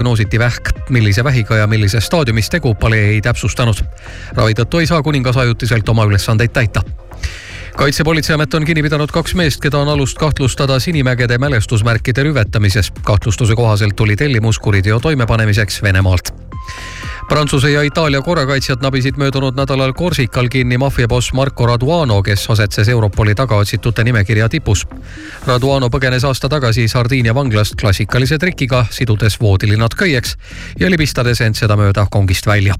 diagnoositi vähk, millise vähiga ja millises staadiumis tegu, palee ei täpsustanud. ravi tõttu ei saa kuningas ajutiselt oma ülesandeid täita kaitsepolitseiamet on kinni pidanud kaks meest, keda on alust kahtlustada Sinimägede mälestusmärkide rüvetamises. kahtlustuse kohaselt tuli tellimus kuriteo toimepanemiseks Venemaalt. Prantsuse ja Itaalia korrakaitsjad nabisid möödunud nädalal Korsikal kinni maffiaboss Marco Raduano, kes asetses Europoli tagaotsitute nimekirja tipus. Raduano põgenes aasta tagasi Sardiinia vanglast klassikalise trikiga, sidudes voodilinad köieks ja libistades end sedamööda kongist välja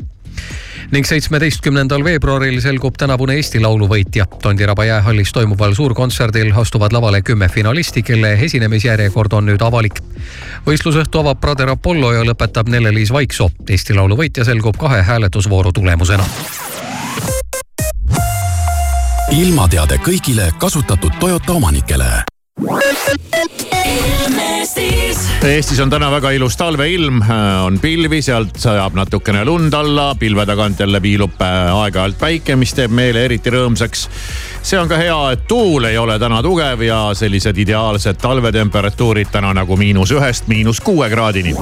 ning seitsmeteistkümnendal veebruaril selgub tänavune Eesti Laulu võitja. Tondiraba jäähallis toimuval suurkontserdil astuvad lavale kümme finalisti, kelle esinemisjärjekord on nüüd avalik. võistlusõhtu avab Brader Apollo ja lõpetab Nelle-Liis Vaiksoo. Eesti Laulu võitja selgub kahe hääletusvooru tulemusena ilmateade kõigile kasutatud Toyota omanikele Eestis on täna väga ilus talveilm, on pilvi, sealt sajab natukene lund alla, pilve tagant jälle viilub äh, aeg-ajalt päike, mis teeb meele eriti rõõmsaks. see on ka hea, et tuul ei ole täna tugev ja sellised ideaalsed talvetemperatuurid täna nagu miinus ühest miinus kuue kraadini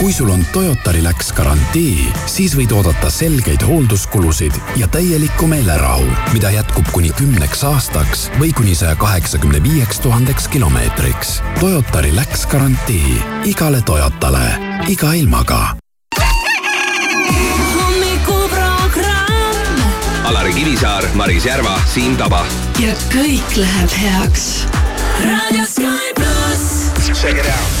kui sul on Toyota Relax garantii, siis võid oodata selgeid hoolduskulusid ja täielikku meelerahu, mida jätkub kuni kümneks aastaks või kuni saja kaheksakümne viieks tuhandeks kilomeetriks. Toyota Relax garantii igale Toyotale, iga ilmaga. Alari Kivisaar, Maris Järva, Siim Taba. ja kõik läheb heaks. raadio Sky pluss. Check it out.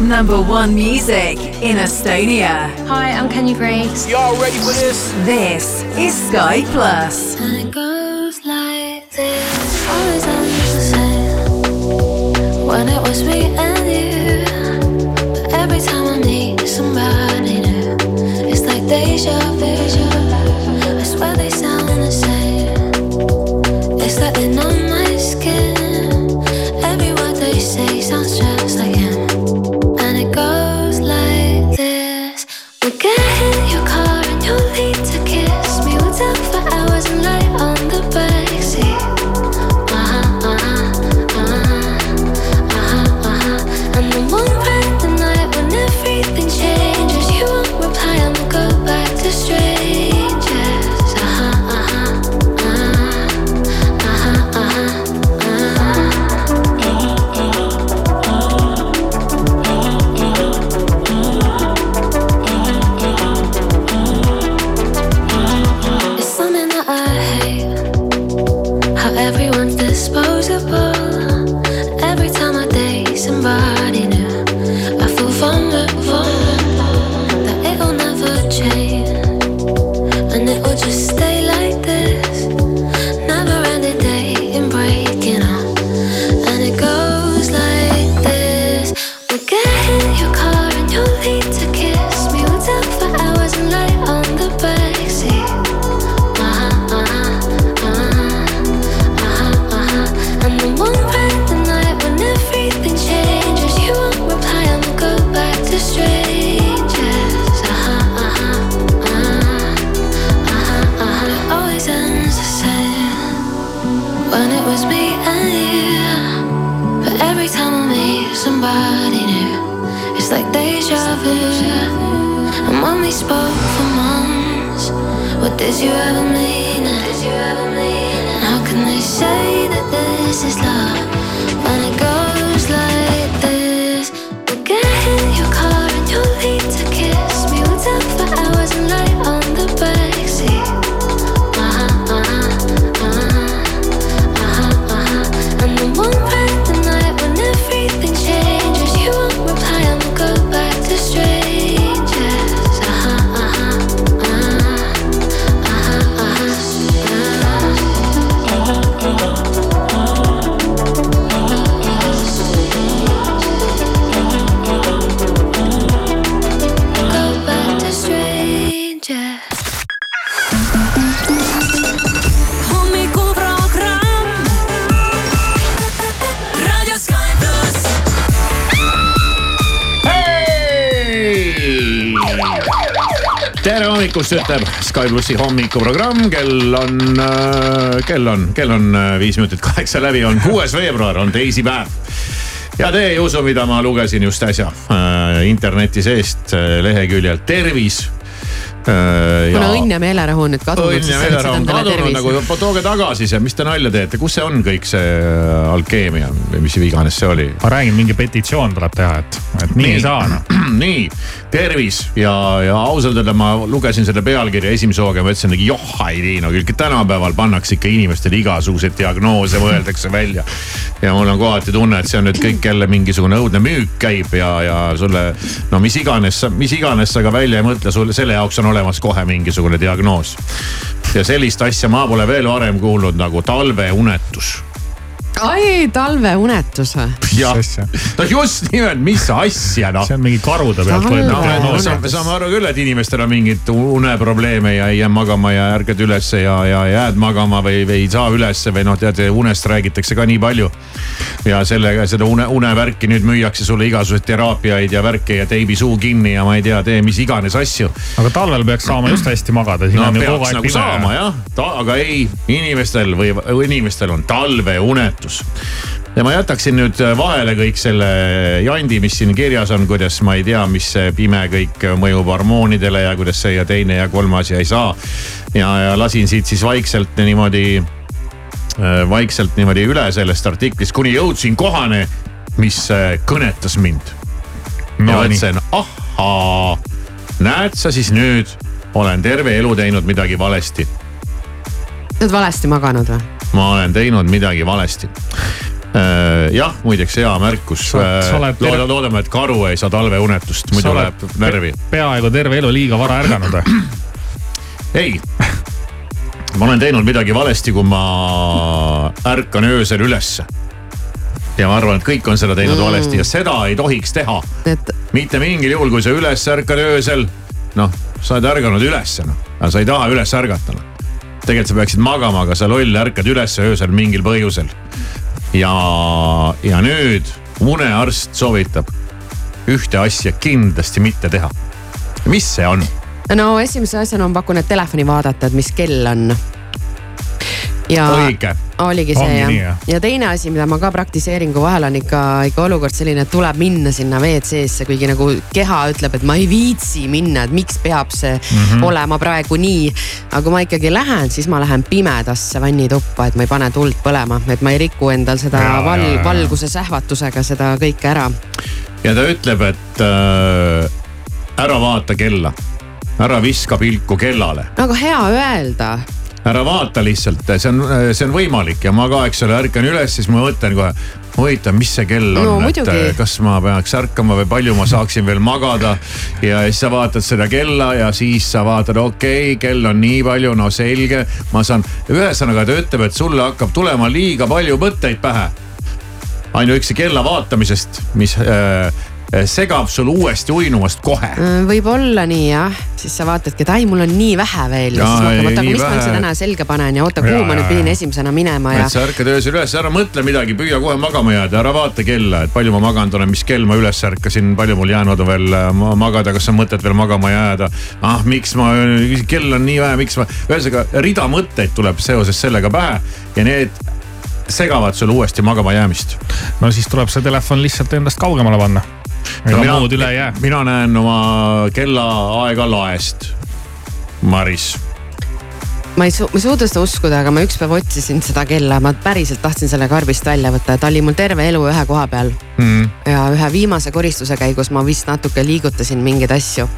Number one music in Estonia. Hi, I'm Kenny Grace. Y'all ready for this? This is Sky Plus. And it goes like this. Always on the same. When it was me and you. But every time I need somebody new, it's like deja vu. Somebody new, it's like deja vu. And when we spoke for months, what? Did you ever mean? How can they say that this is love hommikust, ütleb Sky plussi hommikuprogramm, kell on, kell on, kell on äh, viis minutit kaheksa läbi, on kuues veebruar, on teisipäev. ja te ei usu, mida ma lugesin just äsja äh, interneti seest äh, leheküljelt Tervis Äh, kuna õnn ja meelerahu on nüüd kadunud. õnn ja meelerahu on kadunud nagu, tooge tagasi see, mis te nalja teete, kus see on kõik see äh, alkeemia või mis iganes see oli? ma räägin, mingi petitsioon tuleb teha, et, et nii, nii ei saa noh. nii, tervis ja, ja ausalt öelda ma lugesin selle pealkirja esimese hooga ja mõtlesin, et joh, ei nii, no küll tänapäeval pannakse ikka inimestele igasuguseid diagnoose, mõeldakse välja. ja mul on kohati tunne, et see on nüüd kõik jälle mingisugune õudne müük käib ja, ja sulle no mis iganes, mis iganes sa ka välja ei mõtle, sulle selle jaoks on olemas kohe mingisugune diagnoos. ja sellist asja ma pole veel varem kuulnud nagu talveunetus ai, talveunetus või? jah, no just nimelt, mis asja noh. see on mingi karude pealt võetud diagnoos. me saame aru küll, et inimestel on mingeid uneprobleeme ja ei jää magama ja ärkad ülesse ja, ja jääd magama või, või ei saa ülesse või noh, tead unest räägitakse ka nii palju. ja sellega seda une, unevärki nüüd müüakse sulle igasuguseid teraapiaid ja värke ja teibi suu kinni ja ma ei tea, tee mis iganes asju. aga talvel peaks saama just hästi magada. no peaks nagu saama jah, aga ei, inimestel või inimestel on talveunetus väärtus ja ma jätaksin nüüd äh, vahele kõik selle jandi, mis siin kirjas on, kuidas ma ei tea, mis see pime kõik mõjub hormoonidele ja kuidas see ja teine ja kolmas ja ei saa. ja, ja lasin siit siis vaikselt niimoodi, äh, vaikselt niimoodi üle sellest artiklist, kuni jõudsin kohani, mis äh, kõnetas mind no,. ja mõtlesin, ahhaa, näed sa siis nüüd, olen terve elu teinud midagi valesti. oled valesti maganud või? Ma olen teinud midagi valesti äh, jah, muideks hea märkus. Äh, loodame, loodame, et karu ei saa talveunetust, muidu läheb närvi. peaaegu terve elu liiga vara ärganud või? ei, ma olen teinud midagi valesti, kui ma ärkan öösel ülesse. ja ma arvan, et kõik on seda teinud mm. valesti ja seda ei tohiks teha et.... mitte mingil juhul, kui sa üles ärkad öösel, noh, sa oled ärganud ülesse noh, aga sa ei taha üles ärgata noh tegelikult sa peaksid magama, aga sa loll ärkad üles öösel mingil põhjusel. ja, ja nüüd unearst soovitab ühte asja kindlasti mitte teha. mis see on? no esimese asjana ma pakun, et telefoni vaadata, et mis kell on ja õige. oligi see jah. Ja. ja teine asi, mida ma ka praktiseerin, kui vahel on ikka, ikka olukord selline, et tuleb minna sinna WC-sse, kuigi nagu keha ütleb, et ma ei viitsi minna, et miks peab see mm -hmm. olema praegu nii. aga kui ma ikkagi lähen, siis ma lähen pimedasse vannituppa, et ma ei pane tuld põlema, et ma ei riku endal seda ja, val, ja, ja. valguse sähvatusega seda kõike ära. ja ta ütleb, et äh, ära vaata kella, ära viska pilku kellale. aga hea öelda ära vaata lihtsalt, see on, see on võimalik ja ma ka, eks ole, ärkan üles, siis ma mõtlen kohe huvitav, mis see kell on no,, et äh, kas ma peaks ärkama või palju ma saaksin veel magada. ja siis sa vaatad seda kella ja siis sa vaatad, okei okay,, kell on nii palju, no selge, ma saan, ühesõnaga ta ütleb, et sulle hakkab tulema liiga palju mõtteid pähe. ainuüksi kella vaatamisest, mis äh, Eh, segab sul uuesti uinumast kohe. Mm, võib-olla nii jah, siis sa vaatadki, et ai, mul on nii vähe veel ja, siis mõtled, oota, aga mis vähe. ma üldse täna selga panen ja oota, kuhu ma nüüd pidin esimesena minema ja. et sa ärkad öösel üles, ära mõtle midagi, püüa kohe magama jääda, ära vaata kella, et palju ma maganud olen, mis kell ma üles ärkasin, palju mul jäänud on veel äh, magada, kas on mõtet veel magama jääda. ah, miks ma, kell on nii vähe, miks ma, ühesõnaga rida mõtteid tuleb seoses sellega pähe ja need segavad sul uuesti magama jäämist. no siis tuleb see telefon lihtsalt endast kaugemale panna ega mina, muud üle ei jää. mina näen oma kellaaega laest, Maris. Ma ei su-, ma ei suuda seda uskuda, aga ma üks päev otsisin seda kella, ma päriselt tahtsin selle karbist välja võtta, ta oli mul terve elu ühe koha peal. Mm.. ja ühe viimase koristuse käigus ma vist natuke liigutasin mingeid asju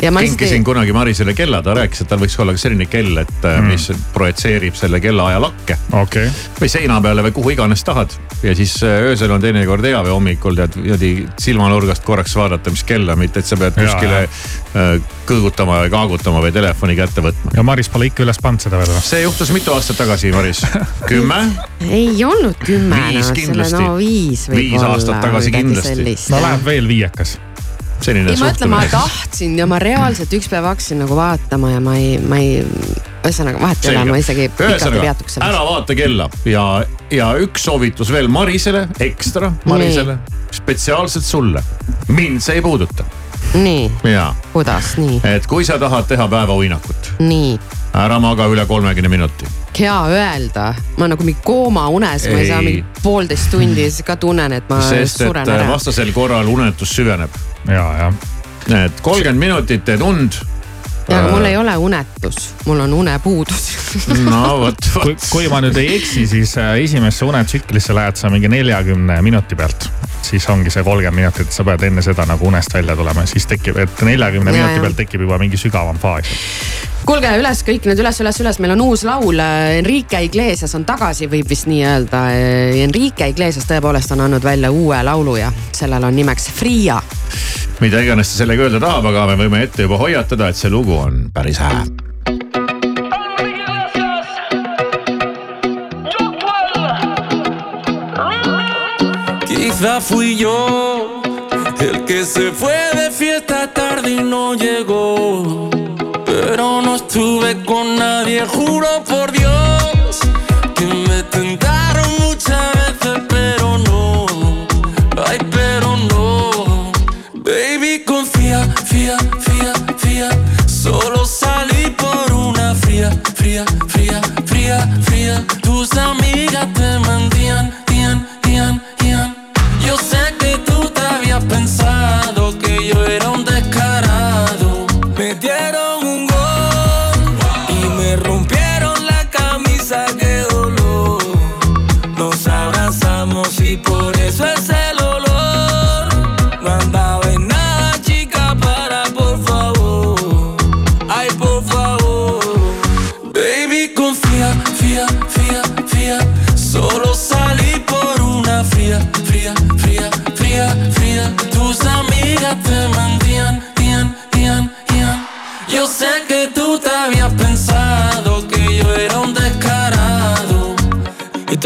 kinkisin ei... kunagi Marisele kella, ta rääkis, et tal võiks olla ka selline kell, et äh, mm. mis projitseerib selle kellaaja lakke okay.. või seina peale või kuhu iganes tahad. ja siis äh, öösel on teinekord hea või hommikul tead niimoodi silmanurgast korraks vaadata, mis kell on, mitte et sa pead kuskile äh, kõõgutama või kaagutama või telefoni kätte võtma. ja Maris pole ikka üles pannud seda veel või? see juhtus mitu aastat tagasi, Maris. kümme? ei olnud kümme. viis kindlasti. no viis võib viis olla. viis aastat tagasi kindlasti. no läheb veel viiekas selline ei, ma ütlen, ma tahtsin ja ma reaalselt üks päev hakkasin nagu vaatama ja ma ei, ma ei, ühesõnaga vahet ei ole, ma isegi pikalt ei peatuks selles. ära vaata kella ja, ja üks soovitus veel Marisele, ekstra Marisele, spetsiaalselt sulle. mind see ei puuduta. nii, kuidas nii? et kui sa tahad teha päevauinakut. nii. Ära maga üle kolmekümne minuti hea öelda, ma nagu mingi koomaunes, ma ei saa mingi poolteist tundi ja siis ka tunnen, et ma sest suren äh, ära. vastasel korral unetus süveneb. ja, ja et kolmkümmend minutit teed und. ja, aga mul ei ole unetus, mul on unepuudus no vot, kui, kui ma nüüd ei eksi, siis äh, esimesse unetsüklisse lähed sa mingi neljakümne minuti pealt. siis ongi see kolmkümmend minutit, sa pead enne seda nagu unest välja tulema, siis tekib, et neljakümne Ja, minuti pealt tekib juba mingi sügavam faas. kuulge üles kõik nüüd üles, üles, üles, meil on uus laul. Enrique Iglesias on tagasi, võib vist nii öelda. Enrique Iglesias tõepoolest on andnud välja uue laulu ja sellel on nimeks Fria. mida iganes ta sellega öelda tahab, aga me võime ette juba hoiatada, et see lugu on päris hää. Quizá fui yo el que se fue de fiesta tarde y no llegó. Pero no estuve con nadie, juro por Dios día.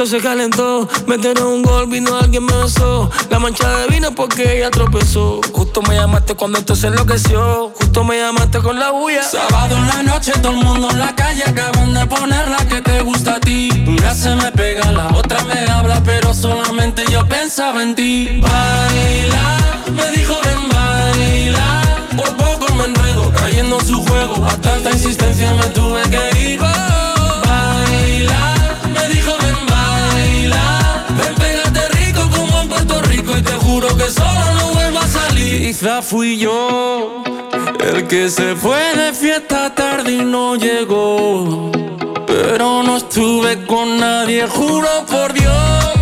Se calentó, metieron un gol, vino alguien me besó. La mancha de vino porque ella tropezó. Justo me llamaste cuando esto se enloqueció. Justo me llamaste con la bulla. Sábado en la noche, todo el mundo en la calle. Acaban de poner la que te gusta a ti. Una se me pega, la otra me habla, pero solamente yo pensaba en ti. Baila, me dijo ven baila. Por poco me enredo, cayendo en su juego. A tanta insistencia me tuve que ir. Te juro que solo no vuelvo a salir. Quizá fui yo el que se fue de fiesta tarde y no llegó. Pero no estuve con nadie, juro por Dios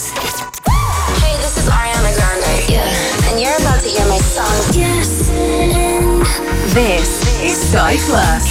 This is Plus.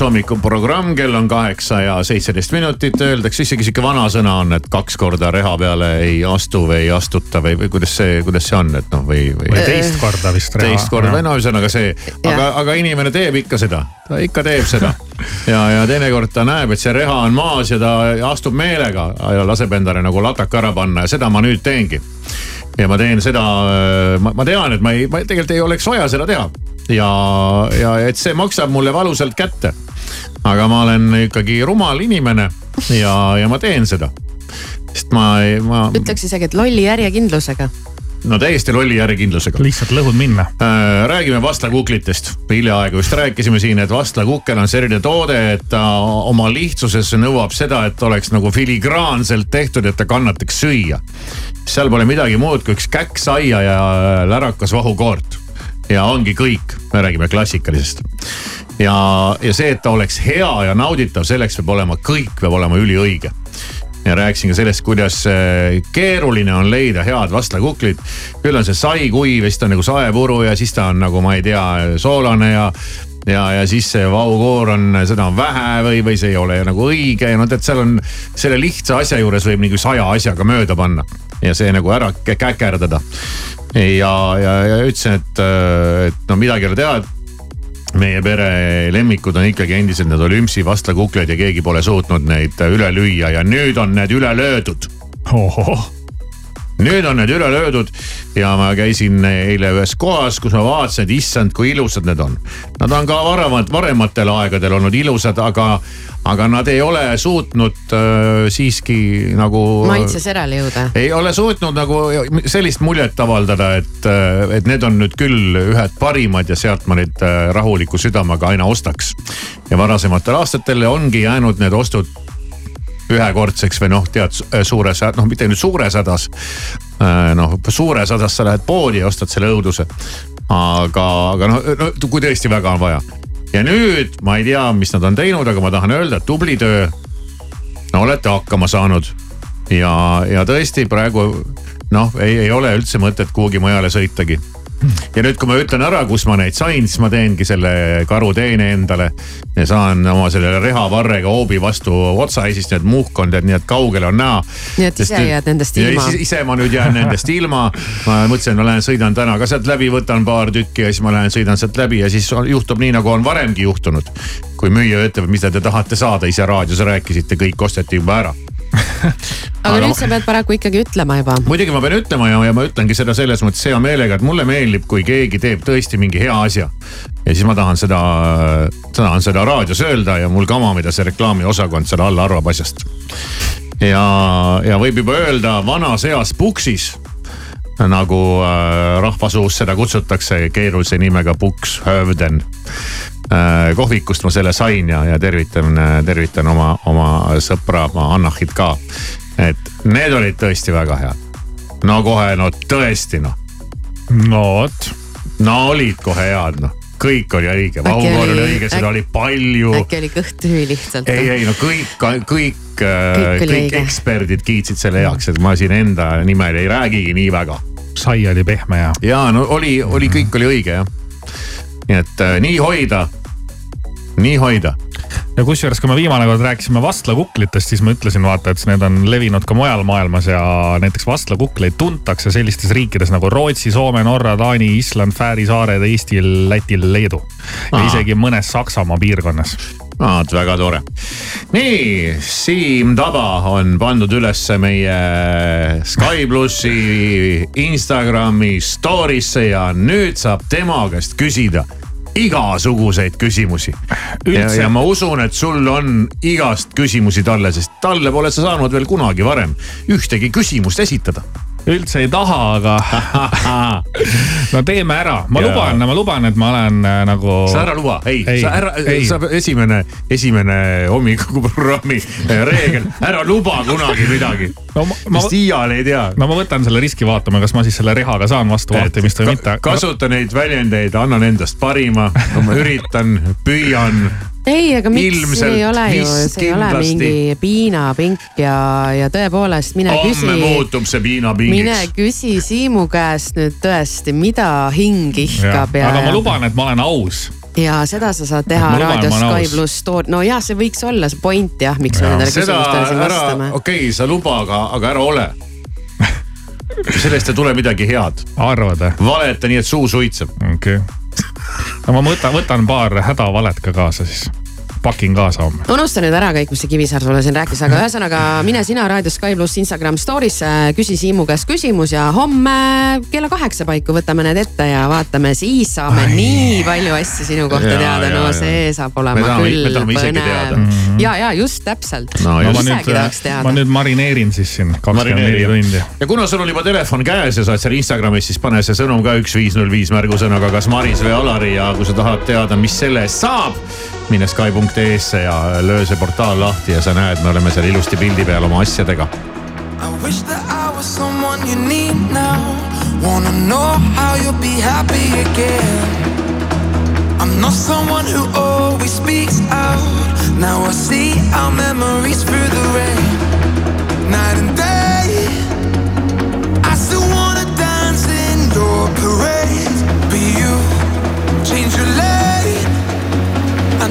Pluss hommikuprogramm, kell on kaheksa ja seitseteist minutit, öeldakse isegi sihuke vanasõna on, et kaks korda reha peale ei astu või ei astuta või, või kuidas see, kuidas see on, et noh, või, või. või teist korda vist reha. teist korda või no ühesõnaga see, aga, aga inimene teeb ikka seda, ta ikka teeb seda. ja, ja teinekord ta näeb, et see reha on maas ja ta astub meelega ja laseb endale nagu lataka ära panna ja seda ma nüüd teengi ja ma teen seda, ma, ma tean, et ma ei, ma tegelikult ei oleks vaja seda teha ja, ja et see maksab mulle valusalt kätte. aga ma olen ikkagi rumal inimene ja, ja ma teen seda. sest ma ei, ma. ütleks isegi, et lolli järjekindlusega no täiesti lolli järjekindlusega. lihtsalt lõhud minna äh,. räägime vastlakuklitest. hiljaaegu just rääkisime siin, et vastlakukkel on selline toode, et ta oma lihtsuses nõuab seda, et oleks nagu filigraanselt tehtud, et ta kannataks süüa. seal pole midagi muud kui üks käkk saia ja lärakas vahukoort ja ongi kõik, me räägime klassikalisest. ja, ja see, et ta oleks hea ja nauditav, selleks peab olema kõik, peab olema üliõige. Ja rääkisin ka sellest, kuidas äh, keeruline on leida head vastlakuklit. küll on see saikuiv ja siis ta on nagu saepuru ja siis ta on nagu ma ei tea, soolane ja ja, ja siis see vaukoor on, seda on vähe või, või see ei ole nagu õige. Ja noh, tead, seal on selle lihtsa asja juures võib nagu saja asjaga mööda panna. Ja see nagu ära käkerdada ja, ja, ja ütlesin, et, et no midagi ei ole teha meie pere lemmikud on ikkagi endiselt need olümpsi vastlakukled ja keegi pole suutnud neid üle lüüa ja nüüd on need üle löödud. Nüüd on need üle löödud ja ma käisin eile ühes kohas, kus ma vaatasin, et issand, kui ilusad need on. Nad on ka varamat, varematel aegadel olnud ilusad, aga, aga nad ei ole suutnud äh, siiski nagu. maitses järele jõuda. ei ole suutnud nagu sellist muljet avaldada, et, äh, et need on nüüd küll ühed parimad ja sealt ma neid äh, rahuliku südamega aina ostaks. ja varasematel aastatel ongi jäänud need ostud ühekordseks või noh, tead suures, noh mitte nüüd suures hädas. Äh, noh, suures hädas sa lähed poodi ja ostad selle õuduse. aga, aga noh no, kui tõesti väga on vaja. ja nüüd ma ei tea, mis nad on teinud, aga ma tahan öelda, tubli töö. no olete hakkama saanud ja, ja tõesti praegu noh, ei, ei ole üldse mõtet kuhugi mujale sõitagi ja nüüd, kui ma ütlen ära, kus ma neid sain, siis ma teengi selle karuteene endale. ja saan oma selle rehavarrega hoobi vastu otsa ja siis need muhk on tead nii, et kaugele on näha. nii et ise jääd nendest ilma. ise ma nüüd jään nendest ilma. ma mõtlesin, et ma lähen sõidan täna ka sealt läbi, võtan paar tükki ja siis ma lähen sõidan sealt läbi ja siis juhtub nii, nagu on varemgi juhtunud. kui müüja ütleb, mida te tahate saada, ise raadios rääkisite, kõik osteti juba ära aga nüüd sa pead paraku ikkagi ütlema juba. muidugi ma pean ütlema ja, ja ma ütlengi seda selles mõttes hea meelega, et mulle meeldib, kui keegi teeb tõesti mingi hea asja. ja siis ma tahan seda, tahan seda raadios öelda ja mul kama, mida see reklaamiosakond selle alla arvab asjast. ja, ja võib juba öelda vanas eas puksis nagu äh, rahvasuus seda kutsutakse keerulise nimega Puks Hövden äh,. Kohvikust ma selle sain ja, ja tervitan, tervitan oma, oma sõpra Annahit ka. et need olid tõesti väga head. no kohe, no tõesti noh. no vot. no olid kohe head noh kõik oli õige, vaukoor oli õige, seda oli palju. äkki oli kõht tühi lihtsalt? ei, ei no kõik, kõik, kõik, kõik, kõik eksperdid kiitsid selle heaks, et ma siin enda nimel ei räägigi nii väga. sai oli pehme ja. ja no oli, oli, kõik oli õige jah. nii et äh, nii hoida nii hoida. ja kusjuures, kui me viimane kord rääkisime vastlakuklitest, siis ma ütlesin vaata, et need on levinud ka mujal maailmas ja näiteks vastlakukleid tuntakse sellistes riikides nagu Rootsi, Soome, Norra, Taani, Island, Fääri saared, Eestil, Lätil, Leedu. ja isegi mõnes Saksamaa piirkonnas vaat väga tore. nii, Siim Taba on pandud ülesse meie Sky plussi Instagrami story'sse ja nüüd saab tema käest küsida igasuguseid küsimusi. ja, ja ma usun, et sul on igast küsimusi talle, sest talle pole sa saanud veel kunagi varem ühtegi küsimust esitada üldse ei taha, aga no teeme ära, ma ja. luban, ma luban, et ma olen äh, nagu. sa ära luba, ei, ei, sa ära, sa esimene, esimene hommikuprogrammi äh, reegel, ära luba kunagi midagi no,. vist iial ei tea. no ma võtan selle riski, vaatame, kas ma siis selle rehaga saan vastu vaatamist või mitte. kasuta neid väljendeid, annan endast parima, ma üritan, püüan ei, aga miks Ilmselt, ei ole ju, see ei ole mingi piinapink ja, ja tõepoolest mine Homme küsi. muutub see piinapingiks. mine küsi Siimu käest nüüd tõesti, mida hing ihkab ja, ja. aga ma luban, et ma olen aus ja seda sa saad teha Raadio Sky pluss story, no jah, see võiks olla see point jah, miks ja. me nendele küsimustele siin vastame. okei okay,, sa luba, aga, aga ära ole sellest ei tule midagi head. arvad või? valeta nii, et suu suitseb. okei okay no ma võtan, võtan paar hädavalet ka kaasa siis pakin kaasa homme. unusta nüüd ära kõik, mis see Kivisaar sulle siin rääkis, aga ühesõnaga mine sina Raadio Sky pluss Instagram story'sse, küsi Siimu käest küsimus ja homme kella kaheksa paiku võtame need ette ja vaatame, siis saame Ai. nii palju asju sinu kohta ja, teada, no ja, see saab olema tahame, küll põnev. Mhm. ja, ja just täpselt no,. No, ma, nüüd, ma nüüd marineerin siis siin kakskümmend neli tundi. ja kuna sul on juba telefon käes ja sa oled seal Instagramis, siis pane see sõnum ka üks viis null viis märgusõnaga kas Maris või Alari ja kui sa tahad teada, mis selle eest saab mine Sky.ee-sse ja löö see portaal lahti ja sa näed, me oleme seal ilusti pildi peal oma asjadega. I wish that I was someone you need now. Wanna know how you'll be happy again. I'm not someone who always speaks out. Now I see our memories through the rain. Night and day. I still wanna dance in your parade.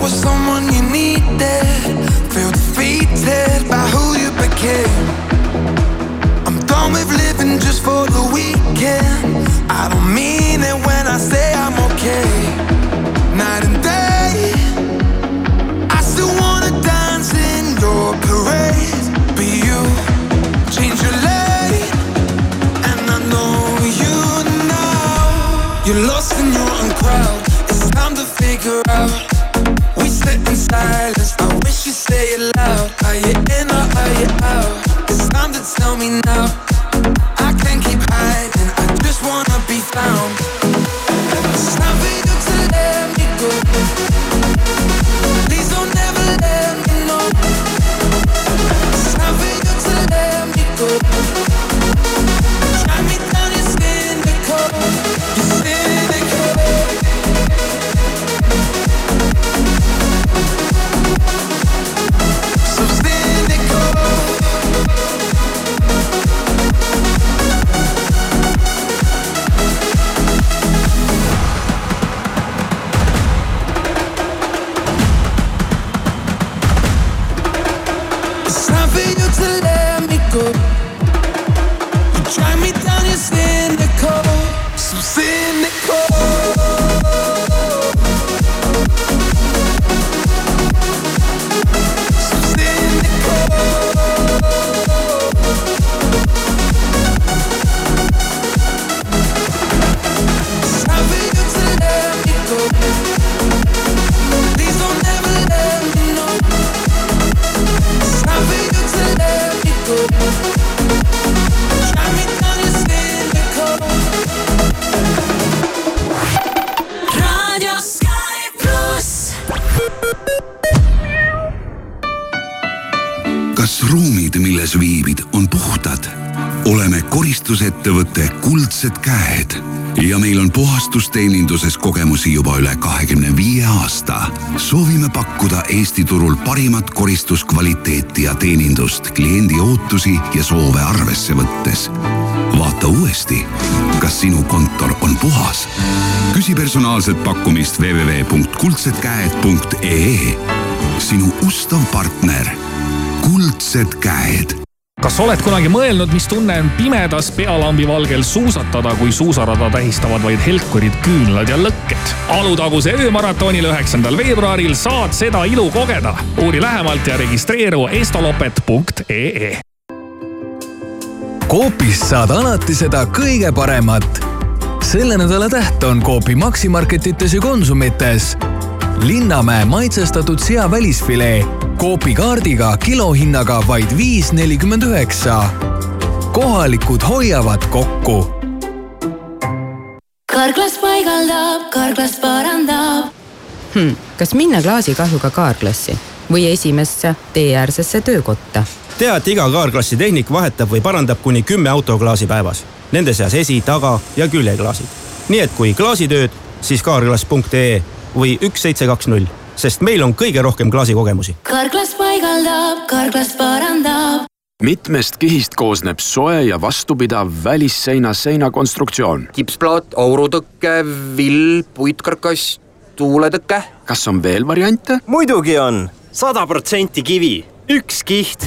was someone you needed. Feel defeated by who you became. I'm done with living just for the weekend. I don't mean it when I say I'm okay. Night and day, I still wanna dance in your parade. Silence. I wish you say it loud. Are you in or are you out? It's time to tell me now. Üle kahekümne viie aasta. soovime pakkuda Eesti turul parimat koristuskvaliteeti ja teenindust kliendi ootusi ja soove arvesse võttes. vaata uuesti, kas sinu kontor on puhas. küsi personaalset pakkumist www.kuldsedkäed.ee. sinu ustav partner, Kuldsed Käed kas oled kunagi mõelnud, mis tunne on pimedas pealambi valgel suusatada, kui suusarada tähistavad vaid helkurid, küünlad ja lõkked? Alutaguse öömaratonil üheksandal veebruaril saad seda ilu kogeda. uuri lähemalt ja registreeru estolopet.ee. Coopist saad alati seda kõige paremat. selle nädala täht on Coopi Maximarketites ja Konsumites. Linnamäe maitsestatud sea välisfilee Coopi kaardiga kilohinnaga vaid viis nelikümmend üheksa. kohalikud hoiavad kokku. Karklas paigaldab, Karklas parandab hmm,. kas minna klaasikahjuga kaarklassi või esimesse teeäärsesse töökotta? tea, et iga kaarklassi tehnik vahetab või parandab kuni kümme autoklaasi päevas. Nende seas esi, taga ja küljeklaasid. nii et kui klaasitööd, siis kaarklass.ee või üks seitse kaks null sest meil on kõige rohkem klaasikogemusi. Karklas paigaldab, Karklas parandab. mitmest kihist koosneb soe ja vastupidav välisseina seinakonstruktsioon. kipsplaat, aurutõke, vill, puitkarkass, tuuletõke. kas on veel variante? muidugi on, sada protsenti kivi, üks kiht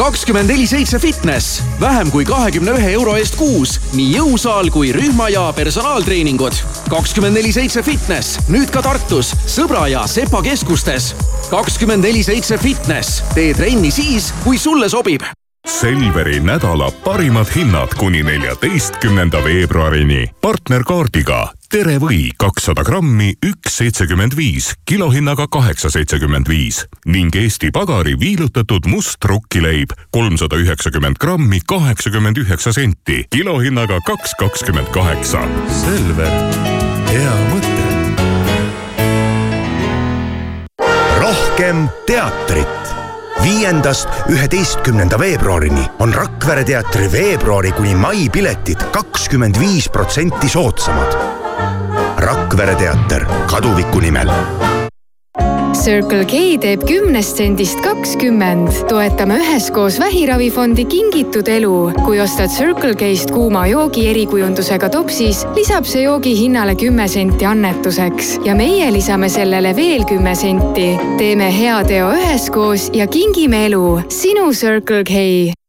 kakskümmend neli seitse fitness, vähem kui kahekümne ühe euro eest kuus, nii jõusaal kui rühma ja personaaltreeningud. kakskümmend neli seitse fitness, nüüd ka Tartus, Sõbra ja Sepa keskustes. kakskümmend neli seitse fitness, tee trenni siis, kui sulle sobib Selveri nädala parimad hinnad kuni neljateistkümnenda veebruarini. partnerkaardiga Tere või kakssada grammi, üks seitsekümmend viis, kilohinnaga kaheksa seitsekümmend viis ning Eesti Pagari viilutatud must rukkileib kolmsada üheksakümmend grammi, kaheksakümmend üheksa senti, kilohinnaga kaks kakskümmend kaheksa. Selver, hea mõte. rohkem teatrit viiendast üheteistkümnenda veebruarini on Rakvere teatri veebruari kuni mai piletid kakskümmend viis protsenti soodsamad. Rakvere teater Kaduviku nimel Circle K teeb kümnest sendist kakskümmend. toetame üheskoos Vähiravifondi Kingitud elu. kui ostad Circle K-st kuuma joogi erikujundusega topsis, lisab see joogi hinnale kümme senti annetuseks ja meie lisame sellele veel kümme senti. teeme heateo üheskoos ja kingime elu. sinu Circle K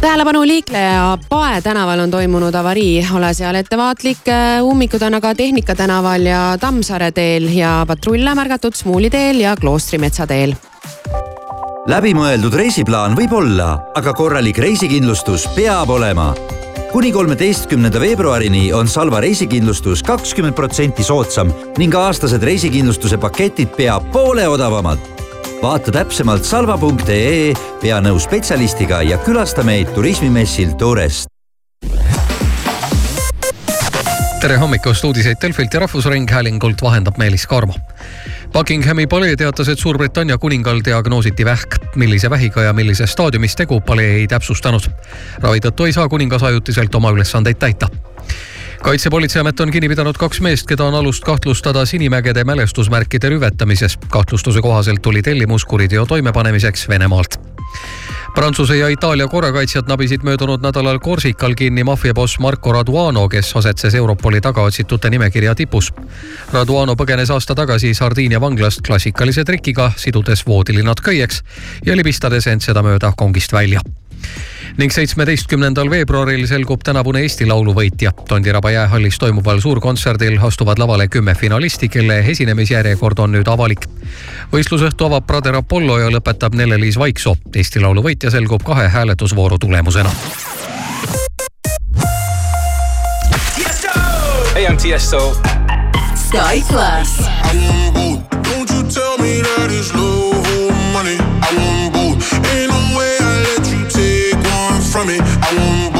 tähelepanu liikleja, Pae tänaval on toimunud avarii, ole seal ettevaatlik. ummikud on aga Tehnika tänaval ja Tammsaare teel ja patrulle märgatud Smuuli teel ja Kloostrimetsa teel. läbimõeldud reisiplaan võib olla, aga korralik reisikindlustus peab olema kuni kolmeteistkümnenda veebruarini on Salva reisikindlustus kakskümmend protsenti soodsam ning aastased reisikindlustuse paketid pea poole odavamad vaata täpsemalt salva.ee, pea nõu spetsialistiga ja külasta meid turismimessil Tourest. tere hommikust, uudiseid Delfilt ja Rahvusringhäälingult vahendab Meelis Karmo. Buckinghami palee teatas, et Suurbritannia kuningal diagnoositi vähk. millise vähiga ja millises staadiumis tegu, palee ei täpsustanud. ravi tõttu ei saa kuningas ajutiselt oma ülesandeid täita kaitsepolitseiamet on kinni pidanud kaks meest, keda on alust kahtlustada Sinimägede mälestusmärkide rüvetamises. kahtlustuse kohaselt tuli tellimus kuriteo toimepanemiseks Venemaalt. Prantsuse ja Itaalia korrakaitsjad nabisid möödunud nädalal Korsikal kinni maffiaboss Marco Raduano, kes asetses Europoli tagaotsitute nimekirja tipus. Raduano põgenes aasta tagasi Sardiinia vanglast klassikalise trikiga, sidudes voodilinad köieks ja libistades end sedamööda kongist välja ning seitsmeteistkümnendal veebruaril selgub tänavune Eesti Laulu võitja. Tondiraba jäähallis toimuval suurkontserdil astuvad lavale kümme finalisti, kelle esinemisjärjekord on nüüd avalik. võistlusõhtu avab Brother Apollo ja lõpetab Nele-Liis Vaiksoo. Eesti Laulu võitja selgub kahe hääletusvooru tulemusena. Hey, I'm Tiesto. Sky Plus. Don't you tell me that it's low, money. I want both. From me. I want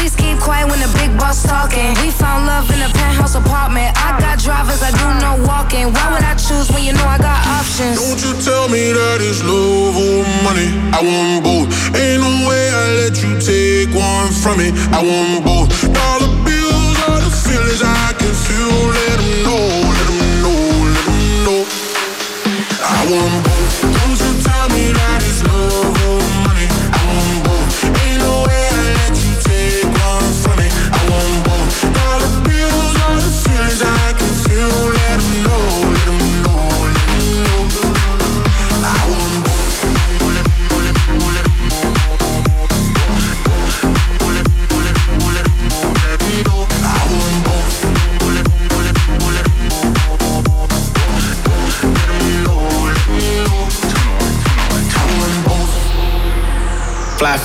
Please keep quiet when the big boss talking. We found love in a penthouse apartment. I got drivers, I do no walking. Why would I choose when you know I got options? Don't you tell me that it's love or money. I want both. Ain't no way I let you take one from me. I want both. Dollar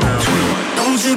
Don't you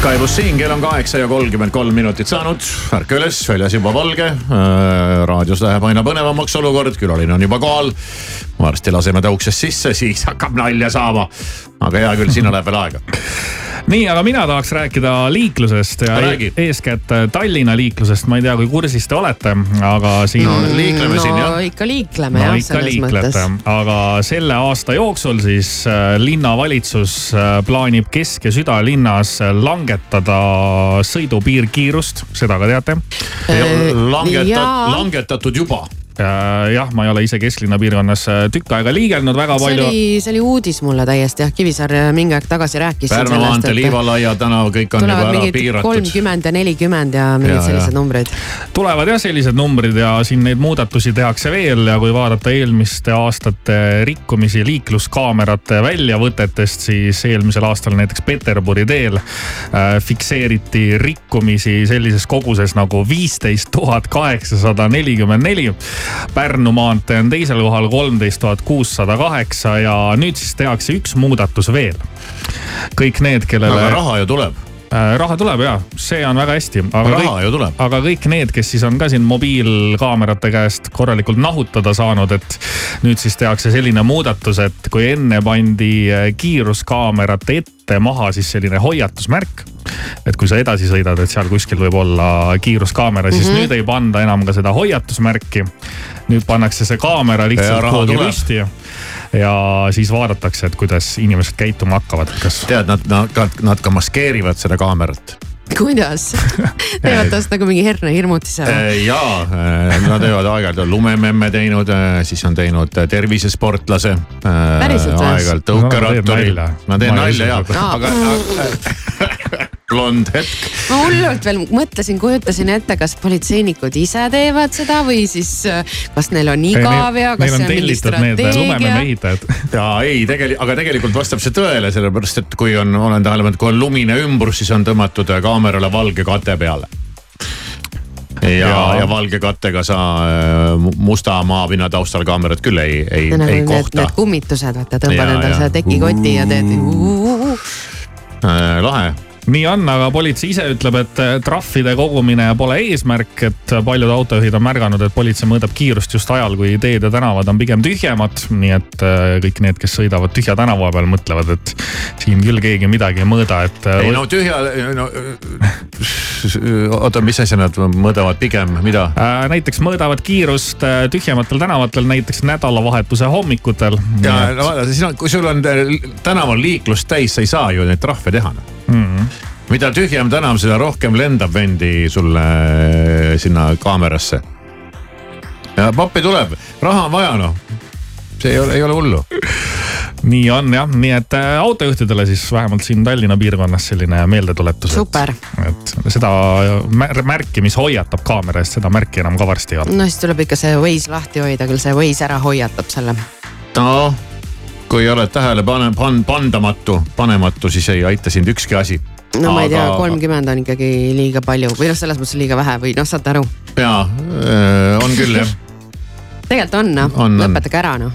Sky pluss siin, kell on kaheksa ja kolmkümmend kolm minutit saanud. ärka üles, väljas juba valge. raadios läheb aina põnevamaks olukord, külaline on juba kohal. varsti laseme ta uksest sisse, siis hakkab nalja saama. aga hea küll, sinna läheb veel aega. Nii, aga mina tahaks rääkida liiklusest ja Räägi. e eeskätt Tallinna liiklusest. ma ei tea, kui kursis te olete, aga siin No, liikleme no siin, jah. ikka liikleme no jah, selles mõttes liiklete, aga selle aasta jooksul siis äh, linnavalitsus äh, plaanib Kesk- ja südalinnas langetada sõidupiirkiirust, seda ka teate. langetat- langetatud juba. jah, ma ei ole ise kesklinna piirkonnas äh, tükk aega liigelnud väga see palju. oli, see oli uudis mulle täiesti jah, Kivisaar mingi aeg tagasi rääkis. Pärnu maantee, Liivalaia tänav, kõik on juba ära piiratud. kolmkümmend ja nelikümmend ja mingid Ja, sellised ja. numbrid. tulevad jah sellised numbrid ja siin neid muudatusi tehakse veel ja kui vaadata eelmiste aastate rikkumisi liikluskaamerate väljavõtetest, siis eelmisel aastal näiteks Peterburi teel äh, fikseeriti rikkumisi sellises koguses nagu viisteist tuhat kaheksasada nelikümmend neli. Pärnu maantee on teisel kohal kolmteist tuhat kuussada kaheksa ja nüüd siis tehakse üks muudatus veel. kõik need, kellele. aga raha ju tuleb. raha tuleb ja, see on väga hästi. Raha ju tuleb. aga kõik need, kes siis on ka siin mobiilkaamerate käest korralikult nahutada saanud, et nüüd siis tehakse selline muudatus, et kui enne pandi eh, kiiruskaamerate ette maha siis selline hoiatusmärk. et kui sa edasi sõidad, et seal kuskil võib olla kiiruskaamera, siis Mhm. nüüd ei panda enam ka seda hoiatusmärki. nüüd pannakse see kaamera lihtsalt kuhugi püsti ja, ja siis vaadatakse, et kuidas inimesed käituma hakkavad, kas. tead, nad, nad, nad ka maskeerivad seda kaamerat. kuidas? teevad tast nagu mingi hernehirmutise või? ja nad teevad aeg-ajalt on lumememme teinud, siis on teinud äh, tervisesportlase. Päriselt või? aeg-ajalt tõukeratturi ma teen nalja ja usu seda., aga, blond hetk. ma hullult veel mõtlesin, kujutasin ette, kas politseinikud ise teevad seda või siis äh, kas neil on igav ja kas see on mingi strateegia. ja ei, tegelikult, aga tegelikult vastab see tõele, sellepärast et kui on, olen tähele pannud, kui on lumine ümbrus, siis on tõmmatud kaamerale valge kate peale. ja, ja, Ja- ja valge kattega sa äh, mu- musta maapinna taustal kaamerat küll ei, ei, nagu ei need, kohta need. kummitused, vaata tõmbad endale ja. selle tekikoti ja teed. Äh, lahe nii on, aga politsei ise ütleb, et eh, trahvide kogumine pole eesmärk, et paljud autojuhid on märganud, et politsei mõõdab kiirust just ajal, kui teed ja tänavad on pigem tühjemad. nii et eh, kõik need, kes sõidavad tühja tänava peal, mõtlevad, et siin küll keegi midagi ei mõõda, et. ei no tühja, no oota, mis asja nad mõõdavad pigem, mida? Äh, näiteks mõõdavad kiirust äh, tühjematel tänavatel, näiteks nädalavahetuse hommikutel. ja no vaata, siis on, kui sul on äh, tänaval liiklust täis, sa ei saa ju neid trahve teha. Mm -hmm. Mida tühjem tänav, seda rohkem lendab vendi sulle äh, sinna kaamerasse. ja pappi tuleb, raha on vaja noh. see ei ole, ei ole hullu. nii on jah, nii et äh, autojuhtidele siis vähemalt siin Tallinna piirkonnas selline meeldetuletus. super, et seda mär- märki, mis hoiatab kaamera eest, seda märki enam ka varsti ei ole. no siis tuleb ikka see Waze lahti hoida, küll see Waze ära hoiatab selle. no kui oled tähele pane-, pan-, pandamatu, panematu, siis ei aita sind ükski asi. No ma ei tea, kolmkümmend on ikkagi liiga palju või noh, selles mõttes liiga vähe või noh, saate aru. jaa, on küll jah. tegelikult on noh, lõpetage ära noh.